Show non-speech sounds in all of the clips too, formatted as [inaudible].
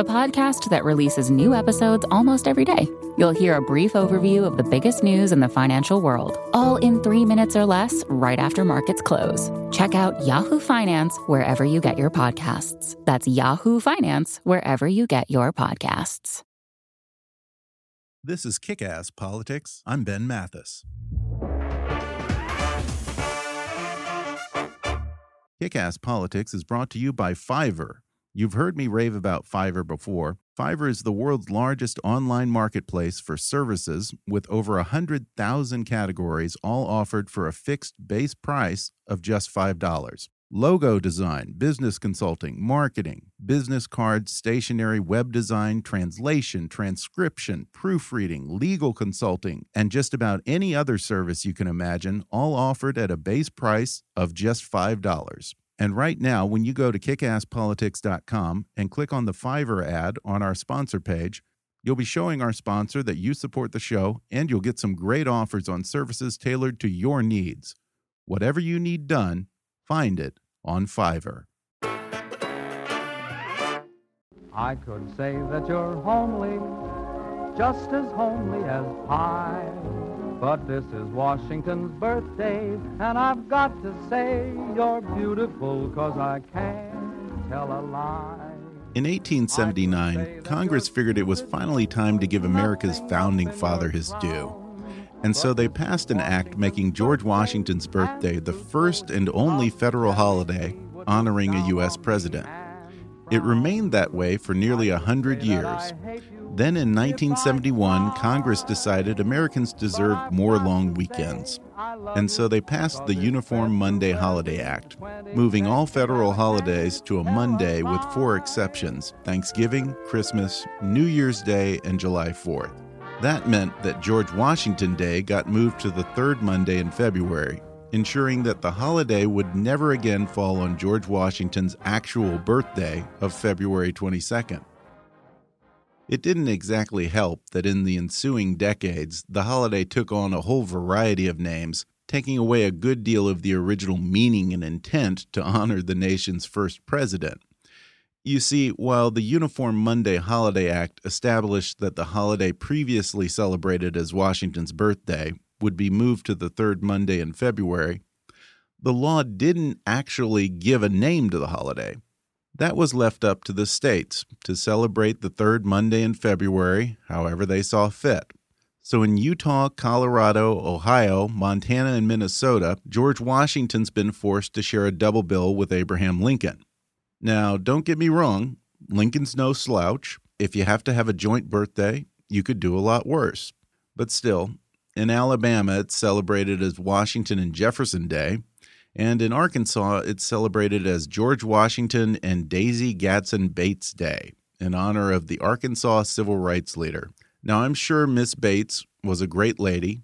a podcast that releases new episodes almost every day. You'll hear a brief overview of the biggest news in the financial world, all in three minutes or less, right after markets close. Check out Yahoo Finance wherever you get your podcasts. That's Yahoo Finance wherever you get your podcasts. This is Kick Ass Politics. I'm Ben Mathis. Kick Ass Politics is brought to you by Fiverr. You've heard me rave about Fiverr before. Fiverr is the world's largest online marketplace for services with over 100,000 categories, all offered for a fixed base price of just $5. Logo design, business consulting, marketing, business cards, stationery, web design, translation, transcription, proofreading, legal consulting, and just about any other service you can imagine, all offered at a base price of just $5. And right now, when you go to kickasspolitics.com and click on the Fiverr ad on our sponsor page, you'll be showing our sponsor that you support the show and you'll get some great offers on services tailored to your needs. Whatever you need done, find it on Fiverr. I could say that you're homely, just as homely as pie. But this is Washington's birthday, and I've got to say you're beautiful, cause I can't tell a lie. In 1879, Congress figured it was finally time to give America's founding father his due. And so they passed an act making George Washington's birthday the first and only federal holiday honoring a U.S. president. It remained that way for nearly a hundred years. Then in 1971, Congress decided Americans deserved more long weekends. And so they passed the Uniform Monday Holiday Act, moving all federal holidays to a Monday with four exceptions Thanksgiving, Christmas, New Year's Day, and July 4th. That meant that George Washington Day got moved to the third Monday in February, ensuring that the holiday would never again fall on George Washington's actual birthday of February 22nd. It didn't exactly help that in the ensuing decades, the holiday took on a whole variety of names, taking away a good deal of the original meaning and intent to honor the nation's first president. You see, while the Uniform Monday Holiday Act established that the holiday previously celebrated as Washington's birthday would be moved to the third Monday in February, the law didn't actually give a name to the holiday. That was left up to the states to celebrate the third Monday in February however they saw fit. So in Utah, Colorado, Ohio, Montana, and Minnesota, George Washington's been forced to share a double bill with Abraham Lincoln. Now, don't get me wrong, Lincoln's no slouch. If you have to have a joint birthday, you could do a lot worse. But still, in Alabama, it's celebrated as Washington and Jefferson Day, and in Arkansas, it's celebrated as George Washington and Daisy Gatson Bates Day in honor of the Arkansas civil rights leader. Now, I'm sure Miss Bates was a great lady,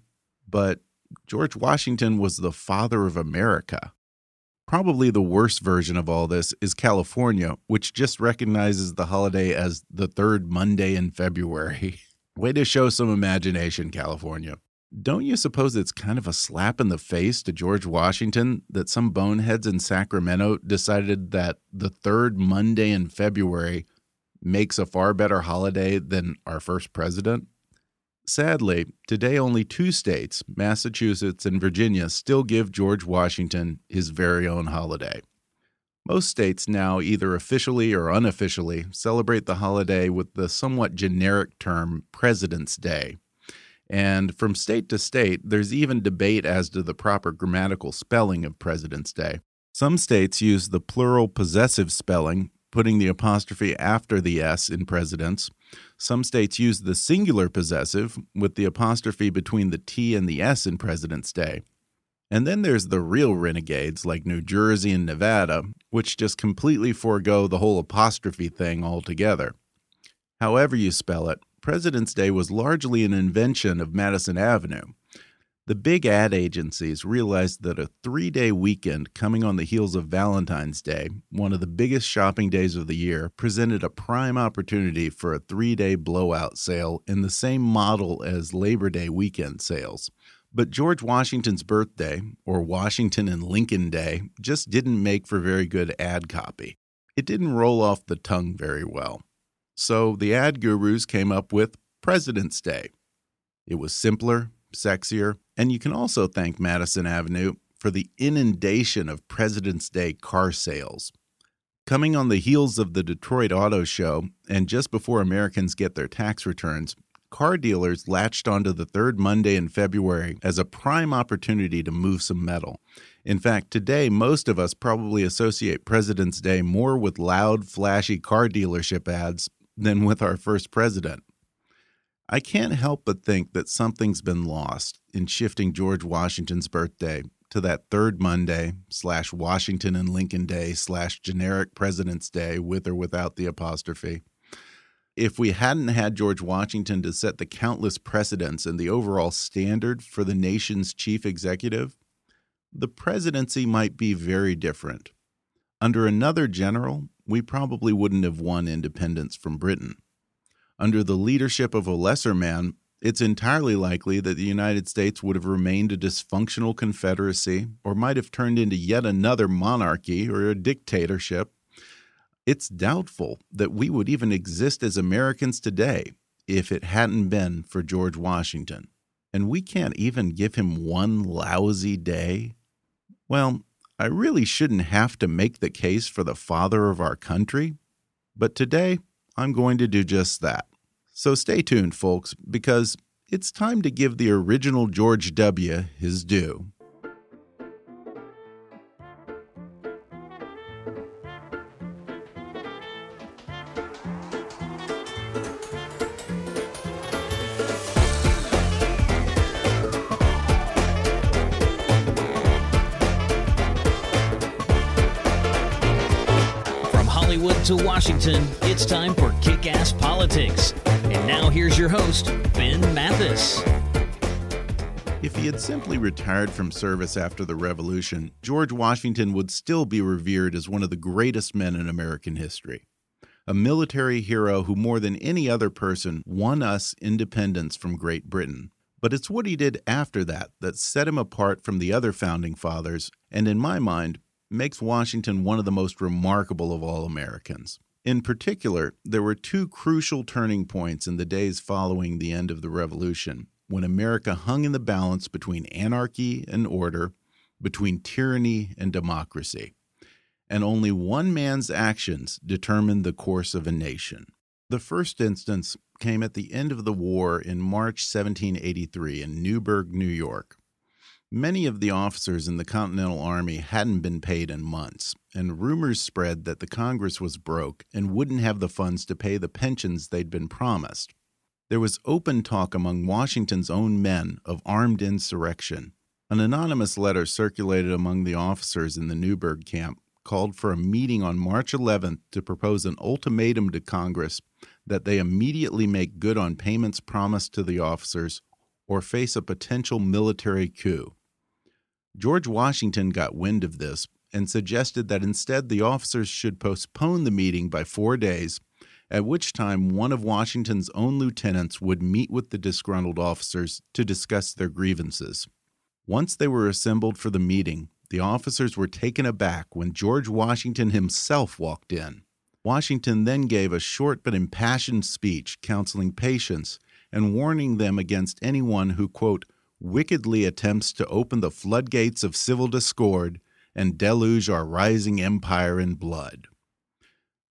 but George Washington was the father of America. Probably the worst version of all this is California, which just recognizes the holiday as the third Monday in February. [laughs] Way to show some imagination, California. Don't you suppose it's kind of a slap in the face to George Washington that some boneheads in Sacramento decided that the third Monday in February makes a far better holiday than our first president? Sadly, today only two states, Massachusetts and Virginia, still give George Washington his very own holiday. Most states now, either officially or unofficially, celebrate the holiday with the somewhat generic term President's Day. And from state to state, there's even debate as to the proper grammatical spelling of President's Day. Some states use the plural possessive spelling, putting the apostrophe after the S in presidents. Some states use the singular possessive with the apostrophe between the T and the S in President's Day. And then there's the real renegades like New Jersey and Nevada, which just completely forego the whole apostrophe thing altogether. However, you spell it, President's Day was largely an invention of Madison Avenue. The big ad agencies realized that a three day weekend coming on the heels of Valentine's Day, one of the biggest shopping days of the year, presented a prime opportunity for a three day blowout sale in the same model as Labor Day weekend sales. But George Washington's birthday, or Washington and Lincoln Day, just didn't make for very good ad copy. It didn't roll off the tongue very well. So the ad gurus came up with President's Day. It was simpler, sexier, and you can also thank Madison Avenue for the inundation of President's Day car sales. Coming on the heels of the Detroit Auto Show, and just before Americans get their tax returns, car dealers latched onto the third Monday in February as a prime opportunity to move some metal. In fact, today, most of us probably associate President's Day more with loud, flashy car dealership ads than with our first president. I can't help but think that something's been lost in shifting George Washington's birthday to that third Monday slash Washington and Lincoln Day slash generic President's Day with or without the apostrophe. If we hadn't had George Washington to set the countless precedents and the overall standard for the nation's chief executive, the presidency might be very different. Under another general, we probably wouldn't have won independence from Britain. Under the leadership of a lesser man, it's entirely likely that the United States would have remained a dysfunctional confederacy or might have turned into yet another monarchy or a dictatorship. It's doubtful that we would even exist as Americans today if it hadn't been for George Washington. And we can't even give him one lousy day. Well, I really shouldn't have to make the case for the father of our country, but today I'm going to do just that. So stay tuned, folks, because it's time to give the original George W. his due. To Washington, it's time for Kick Ass Politics. And now here's your host, Ben Mathis. If he had simply retired from service after the Revolution, George Washington would still be revered as one of the greatest men in American history. A military hero who, more than any other person, won us independence from Great Britain. But it's what he did after that that set him apart from the other founding fathers, and in my mind, makes Washington one of the most remarkable of all Americans. In particular, there were two crucial turning points in the days following the end of the Revolution, when America hung in the balance between anarchy and order, between tyranny and democracy. And only one man's actions determined the course of a nation. The first instance came at the end of the war in March 1783 in Newburgh, New York. Many of the officers in the Continental Army hadn't been paid in months, and rumors spread that the Congress was broke and wouldn't have the funds to pay the pensions they'd been promised. There was open talk among Washington's own men of armed insurrection. An anonymous letter circulated among the officers in the Newburgh camp called for a meeting on March 11th to propose an ultimatum to Congress that they immediately make good on payments promised to the officers or face a potential military coup. George Washington got wind of this and suggested that instead the officers should postpone the meeting by four days, at which time one of Washington's own lieutenants would meet with the disgruntled officers to discuss their grievances. Once they were assembled for the meeting, the officers were taken aback when George Washington himself walked in. Washington then gave a short but impassioned speech counseling patience and warning them against anyone who, quote, wickedly attempts to open the floodgates of civil discord and deluge our rising empire in blood.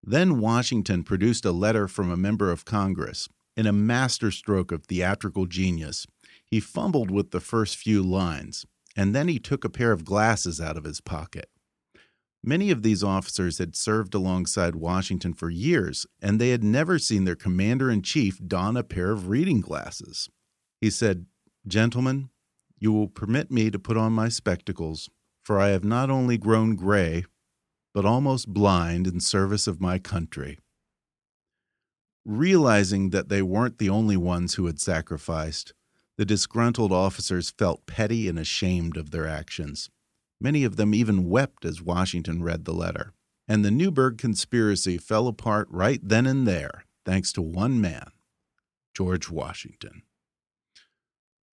Then Washington produced a letter from a member of Congress. In a masterstroke of theatrical genius, he fumbled with the first few lines, and then he took a pair of glasses out of his pocket. Many of these officers had served alongside Washington for years, and they had never seen their commander in chief don a pair of reading glasses. He said, Gentlemen, you will permit me to put on my spectacles, for I have not only grown gray, but almost blind in service of my country. Realizing that they weren't the only ones who had sacrificed, the disgruntled officers felt petty and ashamed of their actions. Many of them even wept as Washington read the letter. And the Newburgh conspiracy fell apart right then and there, thanks to one man, George Washington.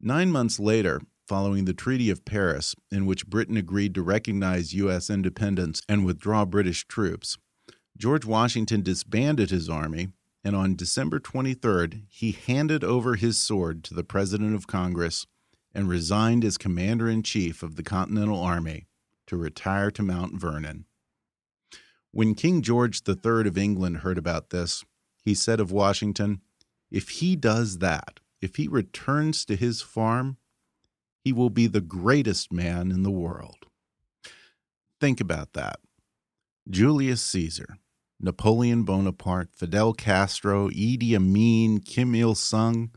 Nine months later, following the Treaty of Paris, in which Britain agreed to recognize U.S. independence and withdraw British troops, George Washington disbanded his army, and on December 23rd, he handed over his sword to the President of Congress and resigned as Commander in Chief of the Continental Army to retire to Mount Vernon. When King George III of England heard about this, he said of Washington, If he does that, if he returns to his farm, he will be the greatest man in the world. Think about that. Julius Caesar, Napoleon Bonaparte, Fidel Castro, Idi Amin, Kim Il sung.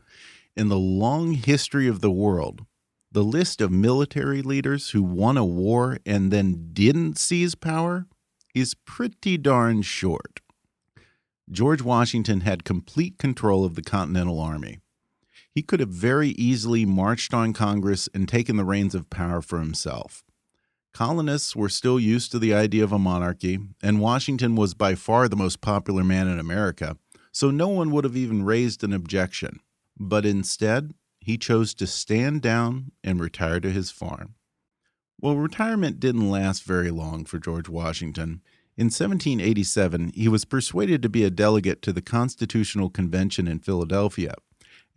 In the long history of the world, the list of military leaders who won a war and then didn't seize power is pretty darn short. George Washington had complete control of the Continental Army. He could have very easily marched on Congress and taken the reins of power for himself. Colonists were still used to the idea of a monarchy, and Washington was by far the most popular man in America, so no one would have even raised an objection. But instead, he chose to stand down and retire to his farm. Well, retirement didn't last very long for George Washington. In 1787, he was persuaded to be a delegate to the Constitutional Convention in Philadelphia,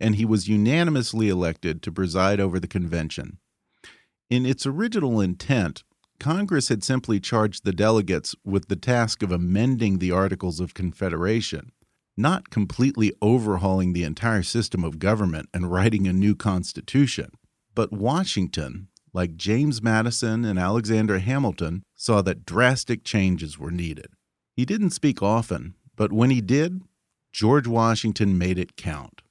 and he was unanimously elected to preside over the convention. In its original intent, Congress had simply charged the delegates with the task of amending the Articles of Confederation not completely overhauling the entire system of government and writing a new constitution. But Washington, like James Madison and Alexander Hamilton, saw that drastic changes were needed. He didn't speak often, but when he did, George Washington made it count.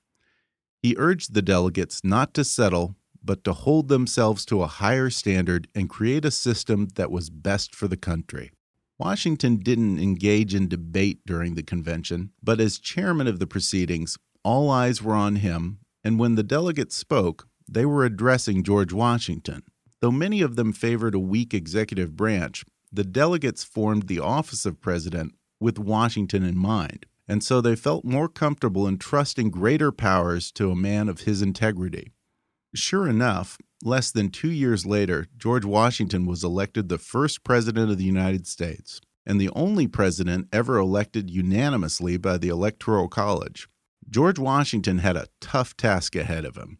He urged the delegates not to settle, but to hold themselves to a higher standard and create a system that was best for the country. Washington didn't engage in debate during the convention, but as chairman of the proceedings, all eyes were on him, and when the delegates spoke, they were addressing George Washington. Though many of them favored a weak executive branch, the delegates formed the office of president with Washington in mind, and so they felt more comfortable in trusting greater powers to a man of his integrity. Sure enough, less than two years later, George Washington was elected the first president of the United States and the only president ever elected unanimously by the Electoral College. George Washington had a tough task ahead of him.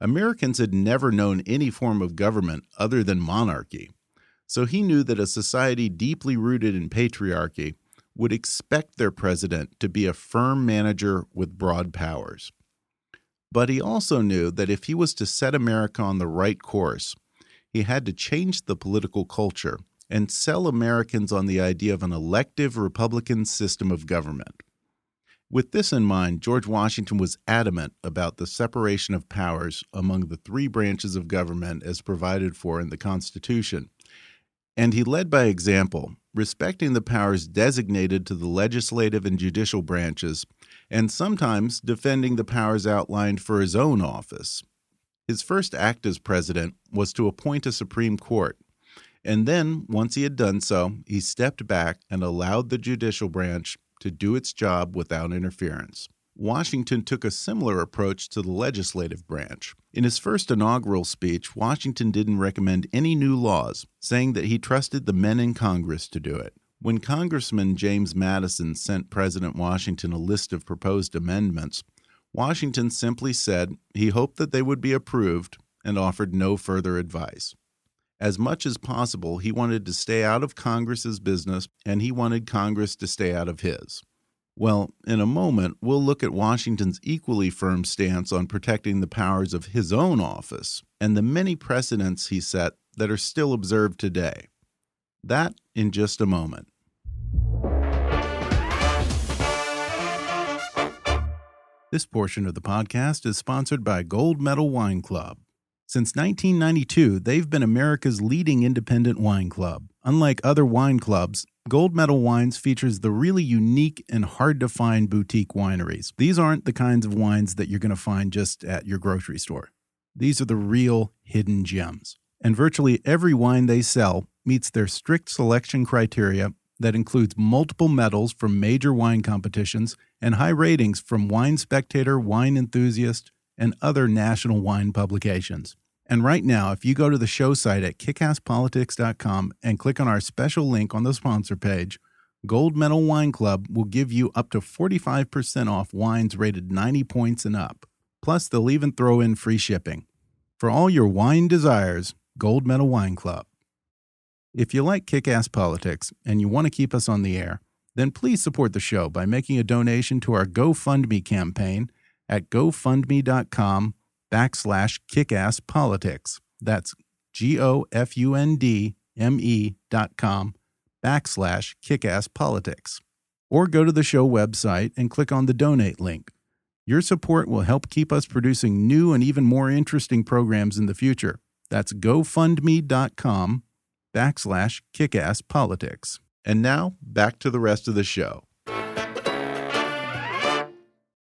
Americans had never known any form of government other than monarchy, so he knew that a society deeply rooted in patriarchy would expect their president to be a firm manager with broad powers. But he also knew that if he was to set America on the right course, he had to change the political culture and sell Americans on the idea of an elective Republican system of government. With this in mind, George Washington was adamant about the separation of powers among the three branches of government as provided for in the Constitution. And he led by example, respecting the powers designated to the legislative and judicial branches and sometimes defending the powers outlined for his own office. His first act as president was to appoint a Supreme Court, and then, once he had done so, he stepped back and allowed the judicial branch to do its job without interference. Washington took a similar approach to the legislative branch. In his first inaugural speech, Washington didn't recommend any new laws, saying that he trusted the men in Congress to do it. When Congressman James Madison sent President Washington a list of proposed amendments, Washington simply said he hoped that they would be approved and offered no further advice. As much as possible, he wanted to stay out of Congress's business and he wanted Congress to stay out of his. Well, in a moment, we'll look at Washington's equally firm stance on protecting the powers of his own office and the many precedents he set that are still observed today. That in just a moment. This portion of the podcast is sponsored by Gold Medal Wine Club. Since 1992, they've been America's leading independent wine club. Unlike other wine clubs, Gold Medal Wines features the really unique and hard to find boutique wineries. These aren't the kinds of wines that you're going to find just at your grocery store. These are the real hidden gems. And virtually every wine they sell meets their strict selection criteria that includes multiple medals from major wine competitions and high ratings from Wine Spectator, Wine Enthusiast, and other national wine publications. And right now, if you go to the show site at kickasspolitics.com and click on our special link on the sponsor page, Gold Medal Wine Club will give you up to 45% off wines rated 90 points and up. Plus, they'll even throw in free shipping. For all your wine desires, Gold Medal Wine Club. If you like kick ass politics and you want to keep us on the air, then please support the show by making a donation to our GoFundMe campaign at gofundme.com backslash kickasspolitics. That's G O F U N D M E dot com backslash kickasspolitics. Or go to the show website and click on the donate link. Your support will help keep us producing new and even more interesting programs in the future. That's gofundme.com backslash kickasspolitics. And now back to the rest of the show.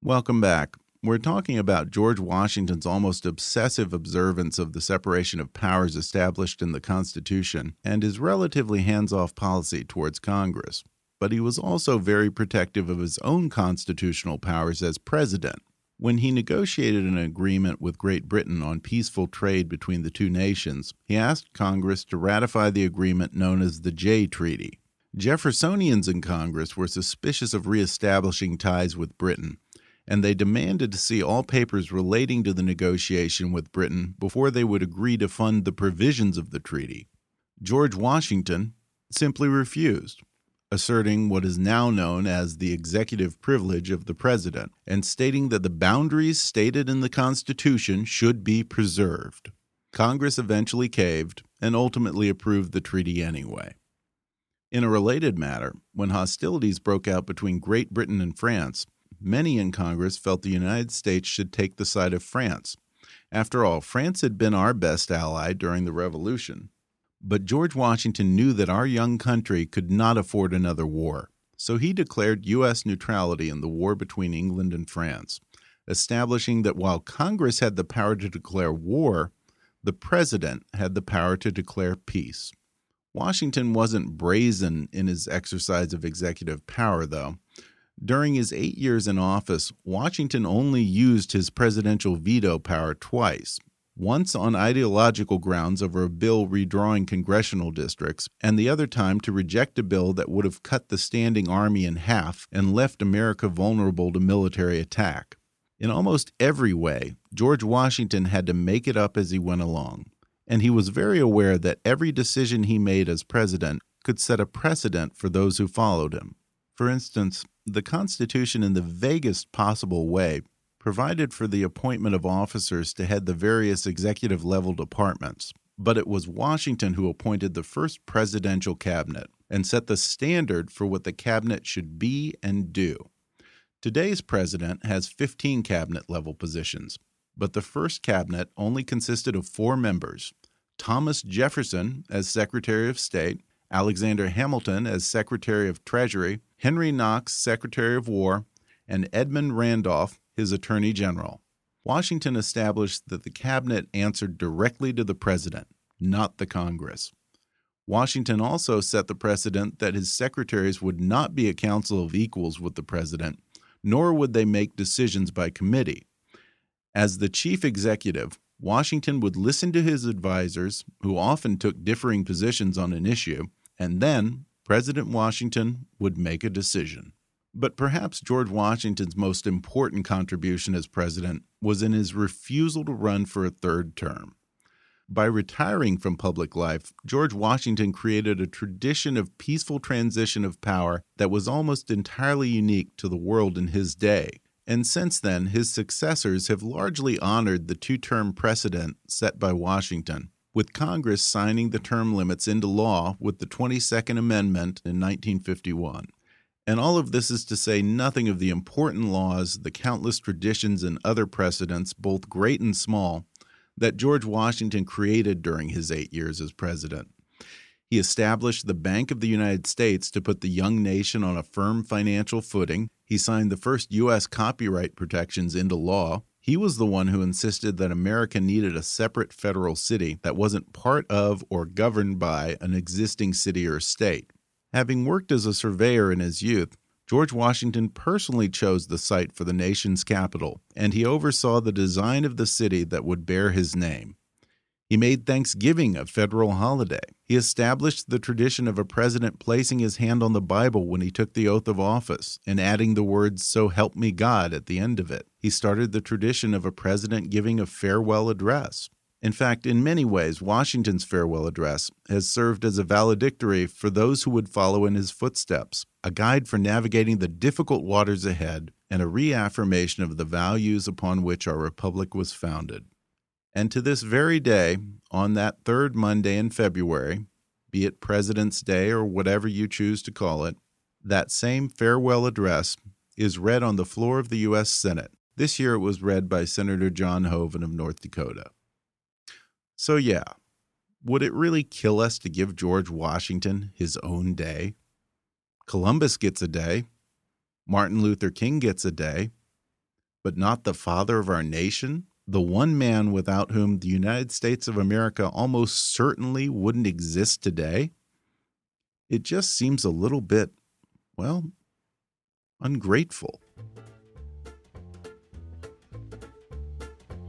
Welcome back. We're talking about George Washington's almost obsessive observance of the separation of powers established in the Constitution and his relatively hands off policy towards Congress. But he was also very protective of his own constitutional powers as president. When he negotiated an agreement with Great Britain on peaceful trade between the two nations, he asked Congress to ratify the agreement known as the Jay Treaty. Jeffersonians in Congress were suspicious of reestablishing ties with Britain, and they demanded to see all papers relating to the negotiation with Britain before they would agree to fund the provisions of the treaty. George Washington simply refused asserting what is now known as the executive privilege of the president and stating that the boundaries stated in the Constitution should be preserved. Congress eventually caved and ultimately approved the treaty anyway. In a related matter, when hostilities broke out between Great Britain and France, many in Congress felt the United States should take the side of France. After all, France had been our best ally during the Revolution. But George Washington knew that our young country could not afford another war, so he declared U.S. neutrality in the war between England and France, establishing that while Congress had the power to declare war, the president had the power to declare peace. Washington wasn't brazen in his exercise of executive power, though. During his eight years in office, Washington only used his presidential veto power twice, once on ideological grounds over a bill redrawing congressional districts, and the other time to reject a bill that would have cut the standing army in half and left America vulnerable to military attack. In almost every way, George Washington had to make it up as he went along, and he was very aware that every decision he made as president could set a precedent for those who followed him. For instance, the Constitution, in the vaguest possible way, provided for the appointment of officers to head the various executive level departments, but it was Washington who appointed the first presidential cabinet and set the standard for what the cabinet should be and do. Today's president has 15 cabinet level positions, but the first cabinet only consisted of four members Thomas Jefferson as Secretary of State, Alexander Hamilton as Secretary of Treasury, Henry Knox, Secretary of War, and Edmund Randolph, his Attorney General. Washington established that the cabinet answered directly to the president, not the Congress. Washington also set the precedent that his secretaries would not be a council of equals with the president, nor would they make decisions by committee. As the chief executive, Washington would listen to his advisers, who often took differing positions on an issue, and then President Washington would make a decision. But perhaps George Washington's most important contribution as president was in his refusal to run for a third term. By retiring from public life, George Washington created a tradition of peaceful transition of power that was almost entirely unique to the world in his day. And since then, his successors have largely honored the two term precedent set by Washington, with Congress signing the term limits into law with the 22nd Amendment in 1951. And all of this is to say nothing of the important laws, the countless traditions, and other precedents, both great and small, that George Washington created during his eight years as president. He established the Bank of the United States to put the young nation on a firm financial footing. He signed the first U.S. copyright protections into law. He was the one who insisted that America needed a separate federal city that wasn't part of or governed by an existing city or state. Having worked as a surveyor in his youth, George Washington personally chose the site for the nation's capital, and he oversaw the design of the city that would bear his name. He made Thanksgiving a federal holiday. He established the tradition of a president placing his hand on the Bible when he took the oath of office and adding the words, So help me God, at the end of it. He started the tradition of a president giving a farewell address. In fact, in many ways, Washington's farewell address has served as a valedictory for those who would follow in his footsteps, a guide for navigating the difficult waters ahead, and a reaffirmation of the values upon which our republic was founded. And to this very day, on that third Monday in February, be it President's Day or whatever you choose to call it, that same farewell address is read on the floor of the U.S. Senate. This year it was read by Senator John Hoeven of North Dakota. So, yeah, would it really kill us to give George Washington his own day? Columbus gets a day, Martin Luther King gets a day, but not the father of our nation? The one man without whom the United States of America almost certainly wouldn't exist today, it just seems a little bit, well, ungrateful.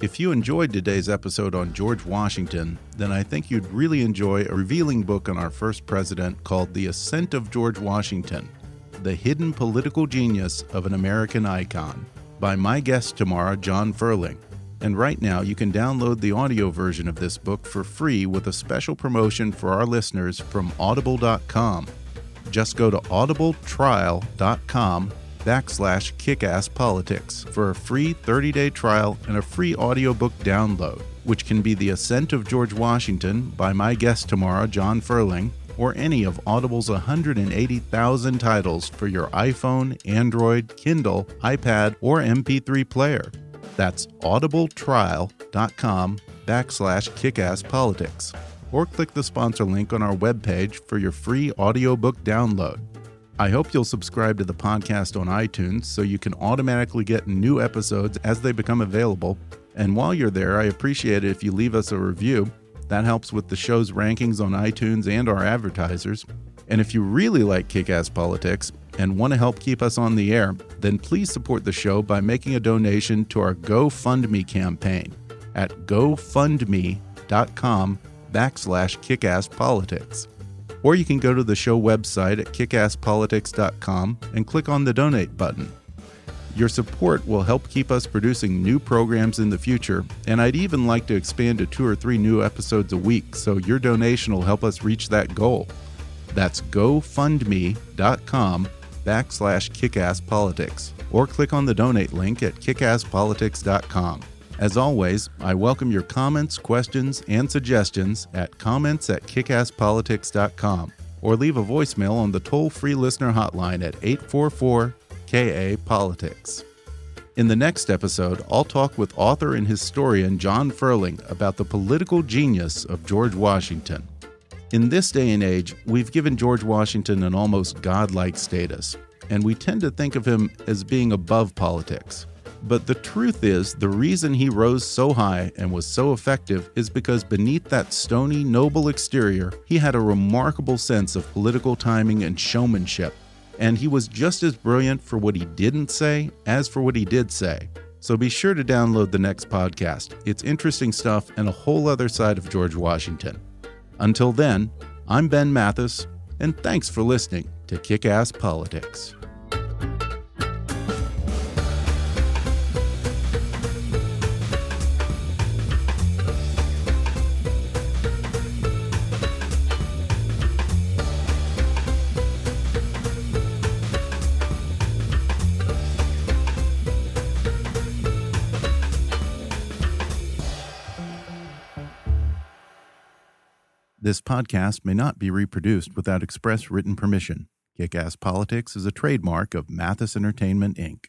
If you enjoyed today's episode on George Washington, then I think you'd really enjoy a revealing book on our first president called The Ascent of George Washington The Hidden Political Genius of an American Icon by my guest tomorrow, John Ferling. And right now, you can download the audio version of this book for free with a special promotion for our listeners from audible.com. Just go to audibletrial.com backslash kickasspolitics for a free 30-day trial and a free audiobook download, which can be The Ascent of George Washington by my guest tomorrow, John Ferling, or any of Audible's 180,000 titles for your iPhone, Android, Kindle, iPad, or MP3 player. That's audibletrial.com backslash kickasspolitics. Or click the sponsor link on our webpage for your free audiobook download. I hope you'll subscribe to the podcast on iTunes so you can automatically get new episodes as they become available. And while you're there, I appreciate it if you leave us a review. That helps with the show's rankings on iTunes and our advertisers. And if you really like Kick Ass Politics, and want to help keep us on the air, then please support the show by making a donation to our GoFundMe campaign at gofundme.com backslash kickasspolitics. Or you can go to the show website at kickasspolitics.com and click on the donate button. Your support will help keep us producing new programs in the future, and I'd even like to expand to two or three new episodes a week, so your donation will help us reach that goal. That's gofundme.com backslash kickasspolitics or click on the donate link at kickasspolitics.com. As always, I welcome your comments, questions, and suggestions at comments at kickasspolitics.com or leave a voicemail on the toll free listener hotline at 844 KA Politics. In the next episode, I'll talk with author and historian John Ferling about the political genius of George Washington. In this day and age, we've given George Washington an almost godlike status, and we tend to think of him as being above politics. But the truth is, the reason he rose so high and was so effective is because beneath that stony, noble exterior, he had a remarkable sense of political timing and showmanship. And he was just as brilliant for what he didn't say as for what he did say. So be sure to download the next podcast. It's interesting stuff and a whole other side of George Washington. Until then, I'm Ben Mathis, and thanks for listening to Kick Ass Politics. This podcast may not be reproduced without express written permission. Kick Ass Politics is a trademark of Mathis Entertainment, Inc.